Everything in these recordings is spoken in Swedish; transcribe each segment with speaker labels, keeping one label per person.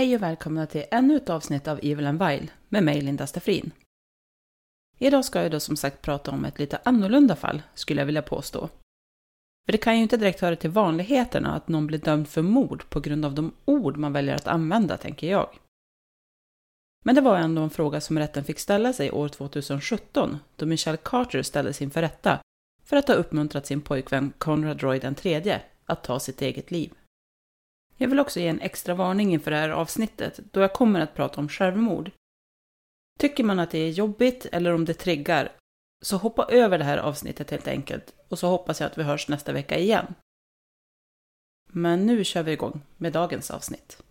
Speaker 1: Hej och välkomna till ännu ett avsnitt av Evil and Vile med mig Linda Staffrin. Idag ska jag då som sagt prata om ett lite annorlunda fall, skulle jag vilja påstå. För det kan ju inte direkt höra till vanligheterna att någon blir dömd för mord på grund av de ord man väljer att använda, tänker jag. Men det var ändå en fråga som rätten fick ställa sig år 2017, då Michelle Carter ställdes inför rätta för att ha uppmuntrat sin pojkvän Conrad Roy III att ta sitt eget liv. Jag vill också ge en extra varning inför det här avsnittet, då jag kommer att prata om självmord. Tycker man att det är jobbigt eller om det triggar, så hoppa över det här avsnittet helt enkelt, och så hoppas jag att vi hörs nästa vecka igen. Men nu kör vi igång med dagens avsnitt.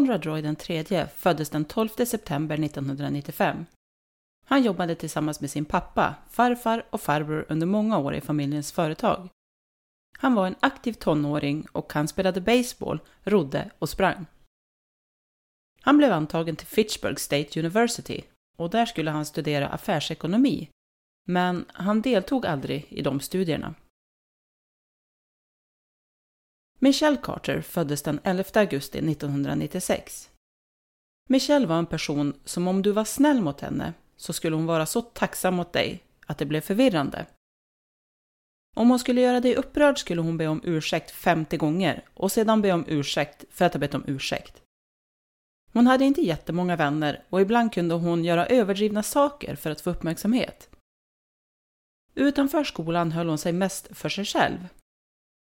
Speaker 1: Conrad Roy III föddes den 12 september 1995. Han jobbade tillsammans med sin pappa, farfar och farbror under många år i familjens företag. Han var en aktiv tonåring och han spelade baseball, rodde och sprang. Han blev antagen till Fitchburg State University och där skulle han studera affärsekonomi, men han deltog aldrig i de studierna. Michelle Carter föddes den 11 augusti 1996. Michelle var en person som om du var snäll mot henne så skulle hon vara så tacksam mot dig att det blev förvirrande. Om hon skulle göra dig upprörd skulle hon be om ursäkt 50 gånger och sedan be om ursäkt för att ha bett om ursäkt. Hon hade inte jättemånga vänner och ibland kunde hon göra överdrivna saker för att få uppmärksamhet. Utanför skolan höll hon sig mest för sig själv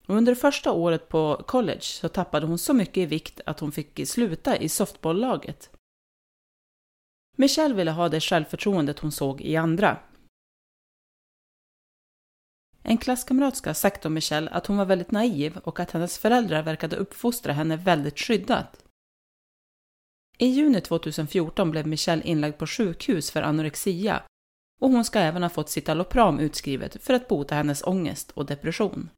Speaker 1: under första året på college så tappade hon så mycket i vikt att hon fick sluta i softballlaget. Michelle ville ha det självförtroendet hon såg i andra. En klasskamrat ska ha sagt om Michelle att hon var väldigt naiv och att hennes föräldrar verkade uppfostra henne väldigt skyddat. I juni 2014 blev Michelle inlagd på sjukhus för anorexia och hon ska även ha fått citalopram utskrivet för att bota hennes ångest och depression.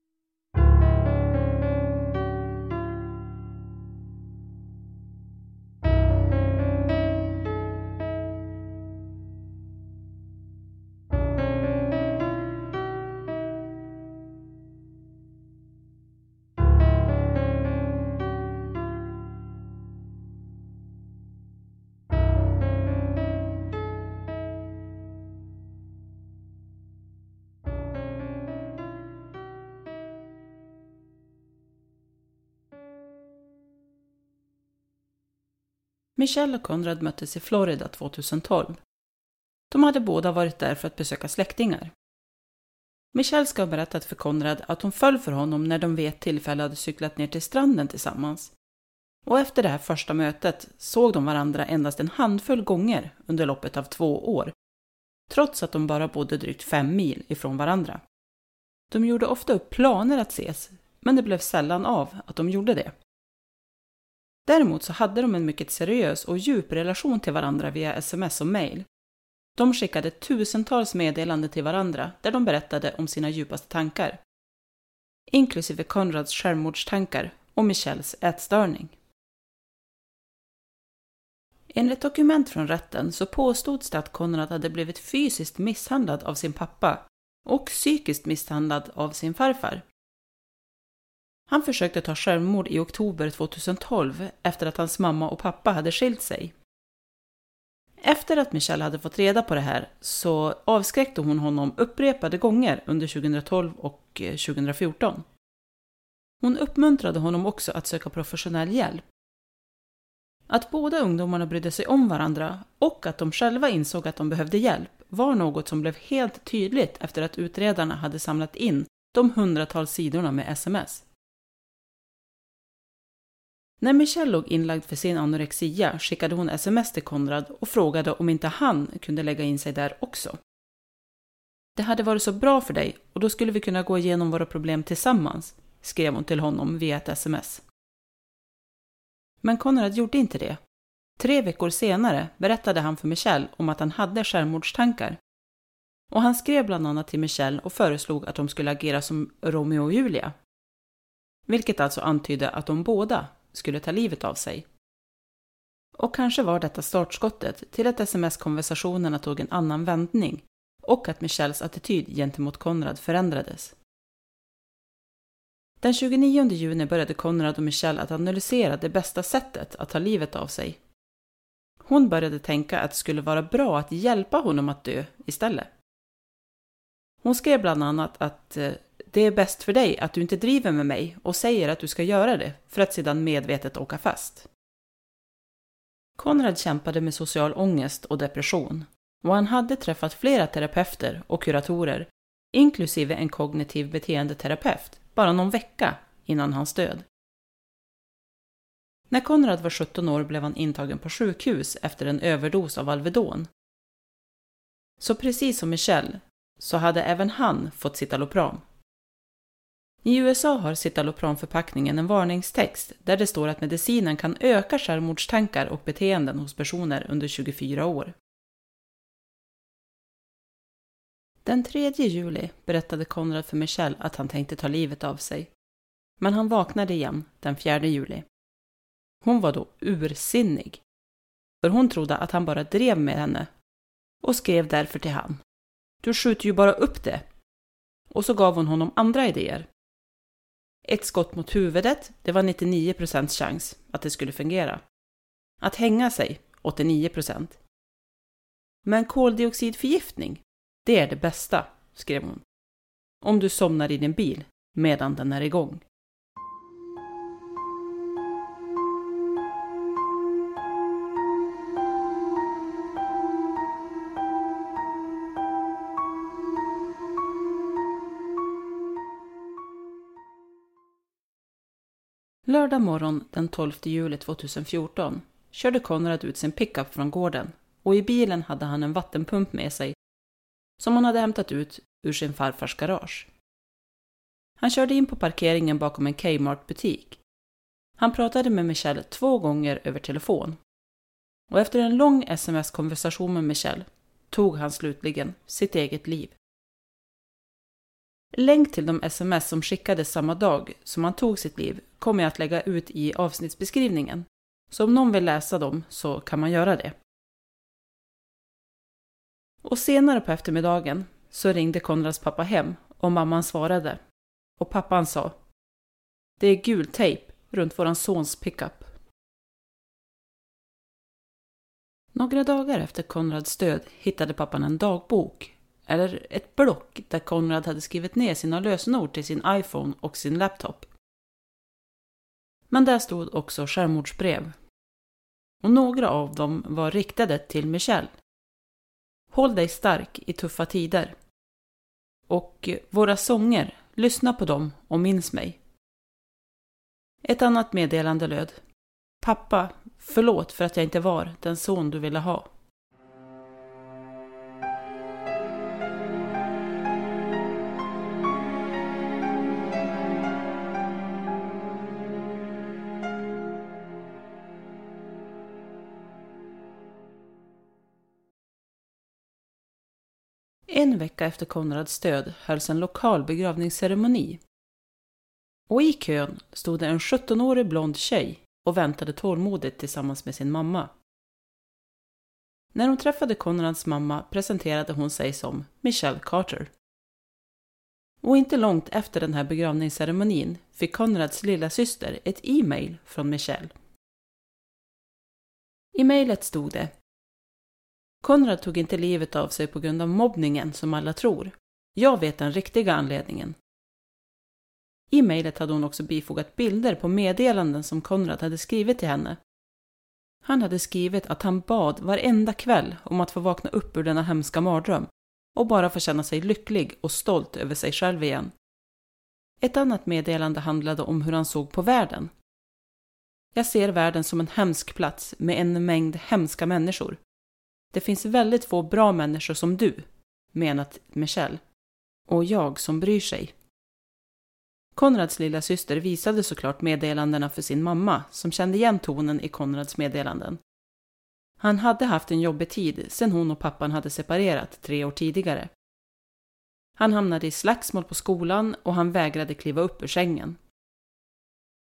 Speaker 1: Michelle och Konrad möttes i Florida 2012. De hade båda varit där för att besöka släktingar. Michelle ska ha berättat för Konrad att hon föll för honom när de vid ett tillfälle hade cyklat ner till stranden tillsammans. Och efter det här första mötet såg de varandra endast en handfull gånger under loppet av två år, trots att de bara bodde drygt fem mil ifrån varandra. De gjorde ofta upp planer att ses, men det blev sällan av att de gjorde det. Däremot så hade de en mycket seriös och djup relation till varandra via sms och mail. De skickade tusentals meddelanden till varandra där de berättade om sina djupaste tankar. Inklusive Konrads självmordstankar och Michelles ätstörning. Enligt dokument från rätten så påstods det att Konrad hade blivit fysiskt misshandlad av sin pappa och psykiskt misshandlad av sin farfar. Han försökte ta självmord i oktober 2012 efter att hans mamma och pappa hade skilt sig. Efter att Michelle hade fått reda på det här så avskräckte hon honom upprepade gånger under 2012 och eh, 2014. Hon uppmuntrade honom också att söka professionell hjälp. Att båda ungdomarna brydde sig om varandra och att de själva insåg att de behövde hjälp var något som blev helt tydligt efter att utredarna hade samlat in de hundratals sidorna med sms. När Michelle låg inlagd för sin anorexia skickade hon sms till Konrad och frågade om inte han kunde lägga in sig där också. Det hade varit så bra för dig och då skulle vi kunna gå igenom våra problem tillsammans, skrev hon till honom via ett sms. Men Konrad gjorde inte det. Tre veckor senare berättade han för Michelle om att han hade självmordstankar. Och han skrev bland annat till Michelle och föreslog att de skulle agera som Romeo och Julia. Vilket alltså antydde att de båda skulle ta livet av sig. Och kanske var detta startskottet till att sms-konversationerna tog en annan vändning och att Michelles attityd gentemot Konrad förändrades. Den 29 juni började Konrad och Michelle att analysera det bästa sättet att ta livet av sig. Hon började tänka att det skulle vara bra att hjälpa honom att dö istället. Hon skrev bland annat att eh, det är bäst för dig att du inte driver med mig och säger att du ska göra det för att sedan medvetet åka fast. Konrad kämpade med social ångest och depression och han hade träffat flera terapeuter och kuratorer, inklusive en kognitiv beteendeterapeut, bara någon vecka innan hans död. När Konrad var 17 år blev han intagen på sjukhus efter en överdos av Alvedon. Så precis som Michelle så hade även han fått citalopram. I USA har citalopramförpackningen en varningstext där det står att medicinen kan öka självmordstankar och beteenden hos personer under 24 år. Den 3 juli berättade Konrad för Michelle att han tänkte ta livet av sig. Men han vaknade igen den 4 juli. Hon var då ursinnig. För hon trodde att han bara drev med henne och skrev därför till han. Du skjuter ju bara upp det. Och så gav hon honom andra idéer. Ett skott mot huvudet, det var 99 chans att det skulle fungera. Att hänga sig, 89% Men koldioxidförgiftning, det är det bästa, skrev hon. Om du somnar i din bil medan den är igång. Lördag morgon den 12 juli 2014 körde Konrad ut sin pickup från gården och i bilen hade han en vattenpump med sig som han hade hämtat ut ur sin farfars garage. Han körde in på parkeringen bakom en Kmart-butik. Han pratade med Michelle två gånger över telefon. Och efter en lång sms-konversation med Michelle tog han slutligen sitt eget liv. Länk till de sms som skickades samma dag som han tog sitt liv kommer jag att lägga ut i avsnittsbeskrivningen. Så om någon vill läsa dem så kan man göra det. Och senare på eftermiddagen så ringde Konrads pappa hem och mamman svarade. Och pappan sa Det är gul tejp runt våran sons pickup. Några dagar efter Konrads död hittade pappan en dagbok, eller ett block där Konrad hade skrivit ner sina lösenord till sin iPhone och sin laptop. Men där stod också självmordsbrev. Och några av dem var riktade till Michelle. Håll dig stark i tuffa tider. Och eh, våra sånger, lyssna på dem och minns mig. Ett annat meddelande löd. Pappa, förlåt för att jag inte var den son du ville ha. En vecka efter Konrads död hölls en lokal begravningsceremoni. Och i kön stod det en 17-årig blond tjej och väntade tålmodigt tillsammans med sin mamma. När hon träffade Konrads mamma presenterade hon sig som Michelle Carter. Och inte långt efter den här begravningsceremonin fick Konrads lilla syster ett e-mail från Michelle. I mejlet stod det Konrad tog inte livet av sig på grund av mobbningen som alla tror. Jag vet den riktiga anledningen. I mejlet hade hon också bifogat bilder på meddelanden som Konrad hade skrivit till henne. Han hade skrivit att han bad varenda kväll om att få vakna upp ur denna hemska mardröm och bara få känna sig lycklig och stolt över sig själv igen. Ett annat meddelande handlade om hur han såg på världen. Jag ser världen som en hemsk plats med en mängd hemska människor. Det finns väldigt få bra människor som du, menat Michelle. Och jag som bryr sig. Konrads lilla syster visade såklart meddelandena för sin mamma som kände igen tonen i Konrads meddelanden. Han hade haft en jobbig tid sedan hon och pappan hade separerat tre år tidigare. Han hamnade i slagsmål på skolan och han vägrade kliva upp ur sängen.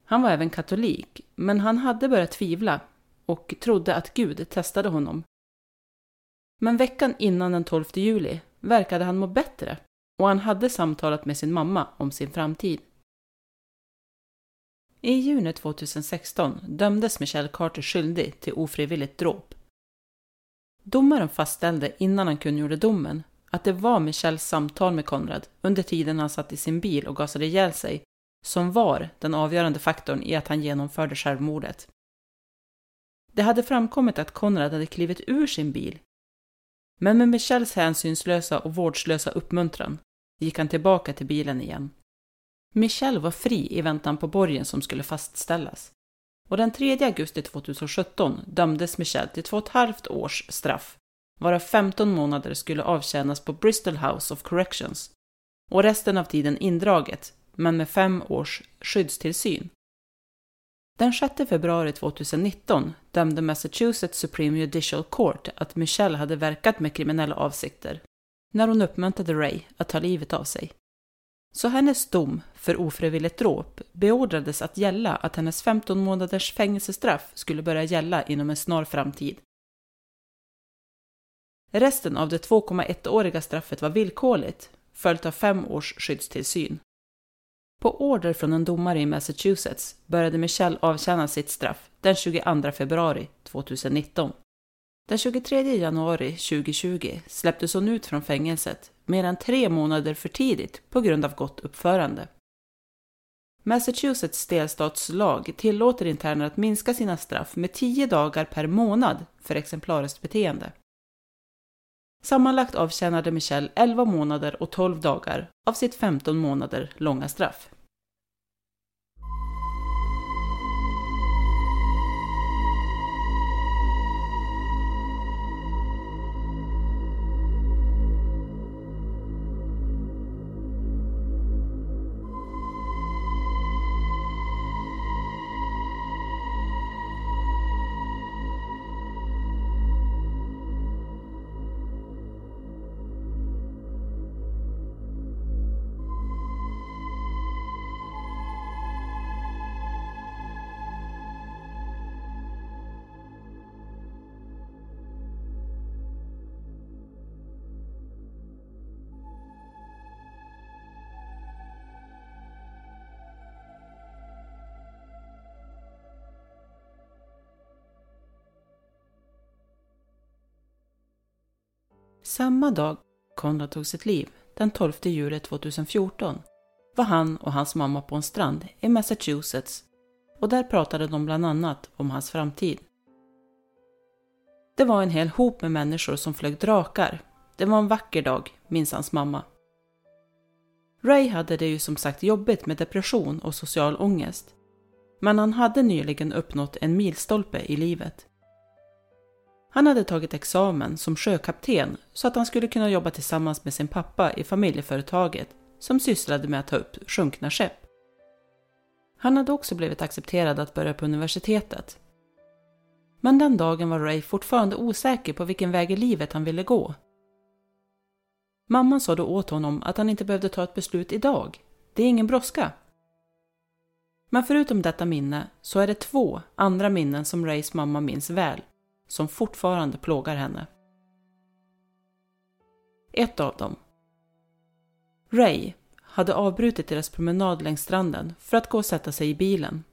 Speaker 1: Han var även katolik, men han hade börjat tvivla och trodde att Gud testade honom. Men veckan innan den 12 juli verkade han må bättre och han hade samtalat med sin mamma om sin framtid. I juni 2016 dömdes Michelle Carter skyldig till ofrivilligt dråp. Domaren fastställde innan han kungjorde domen att det var Michelles samtal med Konrad under tiden han satt i sin bil och gasade ihjäl sig som var den avgörande faktorn i att han genomförde självmordet. Det hade framkommit att Konrad hade klivit ur sin bil. Men med Michelles hänsynslösa och vårdslösa uppmuntran gick han tillbaka till bilen igen. Michelle var fri i väntan på borgen som skulle fastställas. Och den 3 augusti 2017 dömdes Michelle till två och ett halvt års straff, varav 15 månader skulle avtjänas på Bristol House of Corrections och resten av tiden indraget, men med fem års skyddstillsyn. Den 6 februari 2019 dömde Massachusetts Supreme Judicial Court att Michelle hade verkat med kriminella avsikter när hon uppmuntrade Ray att ta livet av sig. Så hennes dom för ofrivilligt dråp beordrades att gälla att hennes 15 månaders fängelsestraff skulle börja gälla inom en snar framtid. Resten av det 2,1-åriga straffet var villkorligt, följt av fem års skyddstillsyn. På order från en domare i Massachusetts började Michelle avtjäna sitt straff den 22 februari 2019. Den 23 januari 2020 släpptes hon ut från fängelset mer än tre månader för tidigt på grund av gott uppförande. Massachusetts delstatslag tillåter interner att minska sina straff med 10 dagar per månad för exemplariskt beteende. Sammanlagt avtjänade Michelle 11 månader och 12 dagar av sitt 15 månader långa straff. Samma dag Konrad tog sitt liv, den 12 juli 2014, var han och hans mamma på en strand i Massachusetts och där pratade de bland annat om hans framtid. Det var en hel hop med människor som flög drakar. Det var en vacker dag, minns hans mamma. Ray hade det ju som sagt jobbigt med depression och social ångest. Men han hade nyligen uppnått en milstolpe i livet. Han hade tagit examen som sjökapten så att han skulle kunna jobba tillsammans med sin pappa i familjeföretaget som sysslade med att ta upp sjunkna skepp. Han hade också blivit accepterad att börja på universitetet. Men den dagen var Ray fortfarande osäker på vilken väg i livet han ville gå. Mamman sa då åt honom att han inte behövde ta ett beslut idag. Det är ingen brådska. Men förutom detta minne så är det två andra minnen som Rays mamma minns väl som fortfarande plågar henne. Ett av dem. Ray hade avbrutit deras promenad längs stranden för att gå och sätta sig i bilen.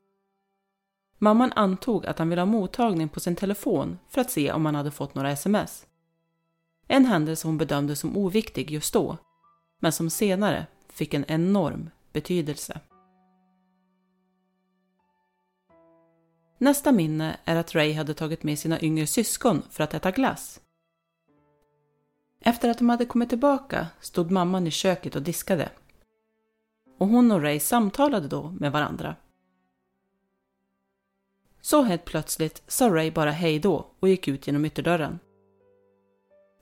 Speaker 1: Mamman antog att han ville ha mottagning på sin telefon för att se om han hade fått några sms. En händelse hon bedömde som oviktig just då, men som senare fick en enorm betydelse. Nästa minne är att Ray hade tagit med sina yngre syskon för att äta glass. Efter att de hade kommit tillbaka stod mamman i köket och diskade. Och hon och Ray samtalade då med varandra. Så helt plötsligt sa Ray bara hej då och gick ut genom ytterdörren.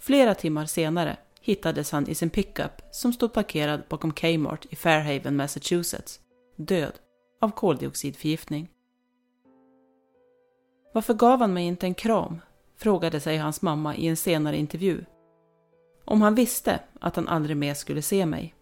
Speaker 1: Flera timmar senare hittades han i sin pickup som stod parkerad bakom Kmart i Fairhaven, Massachusetts död av koldioxidförgiftning. Varför gav han mig inte en kram? frågade sig hans mamma i en senare intervju. Om han visste att han aldrig mer skulle se mig.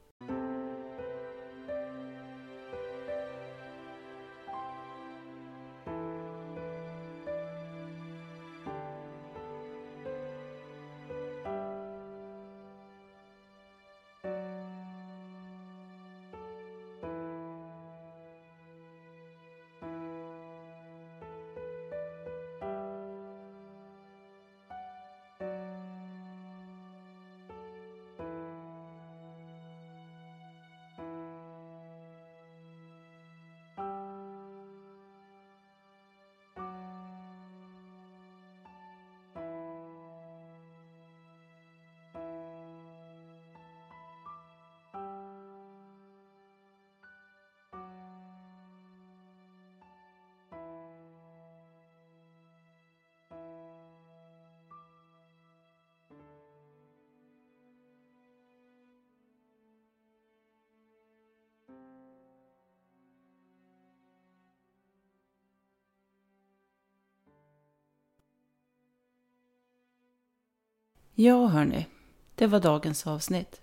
Speaker 1: Ja, hörni. Det var dagens avsnitt.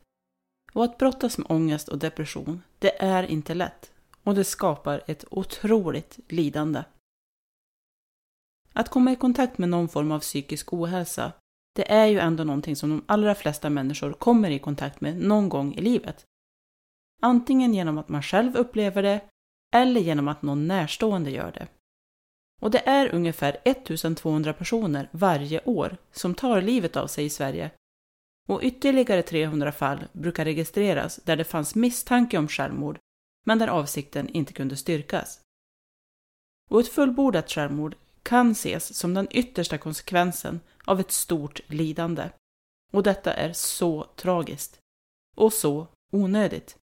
Speaker 1: Och att brottas med ångest och depression, det är inte lätt. Och det skapar ett otroligt lidande. Att komma i kontakt med någon form av psykisk ohälsa, det är ju ändå någonting som de allra flesta människor kommer i kontakt med någon gång i livet. Antingen genom att man själv upplever det, eller genom att någon närstående gör det. Och det är ungefär 1200 personer varje år som tar livet av sig i Sverige. Och ytterligare 300 fall brukar registreras där det fanns misstanke om självmord, men där avsikten inte kunde styrkas. Och ett fullbordat självmord kan ses som den yttersta konsekvensen av ett stort lidande. Och detta är så tragiskt. Och så onödigt.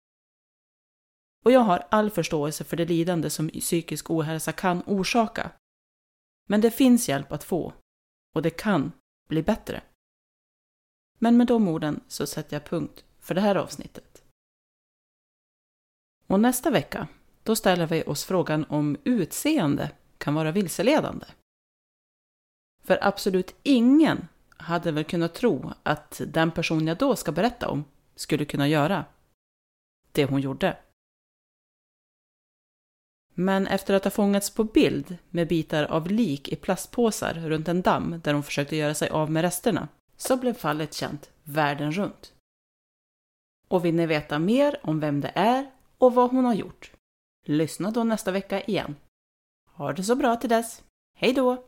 Speaker 1: Och jag har all förståelse för det lidande som psykisk ohälsa kan orsaka. Men det finns hjälp att få och det kan bli bättre. Men med de orden så sätter jag punkt för det här avsnittet. Och nästa vecka, då ställer vi oss frågan om utseende kan vara vilseledande. För absolut ingen hade väl kunnat tro att den person jag då ska berätta om skulle kunna göra det hon gjorde. Men efter att ha fångats på bild med bitar av lik i plastpåsar runt en damm där hon försökte göra sig av med resterna, så blev fallet känt världen runt. Och vill ni veta mer om vem det är och vad hon har gjort? Lyssna då nästa vecka igen. Ha det så bra till dess. Hej då!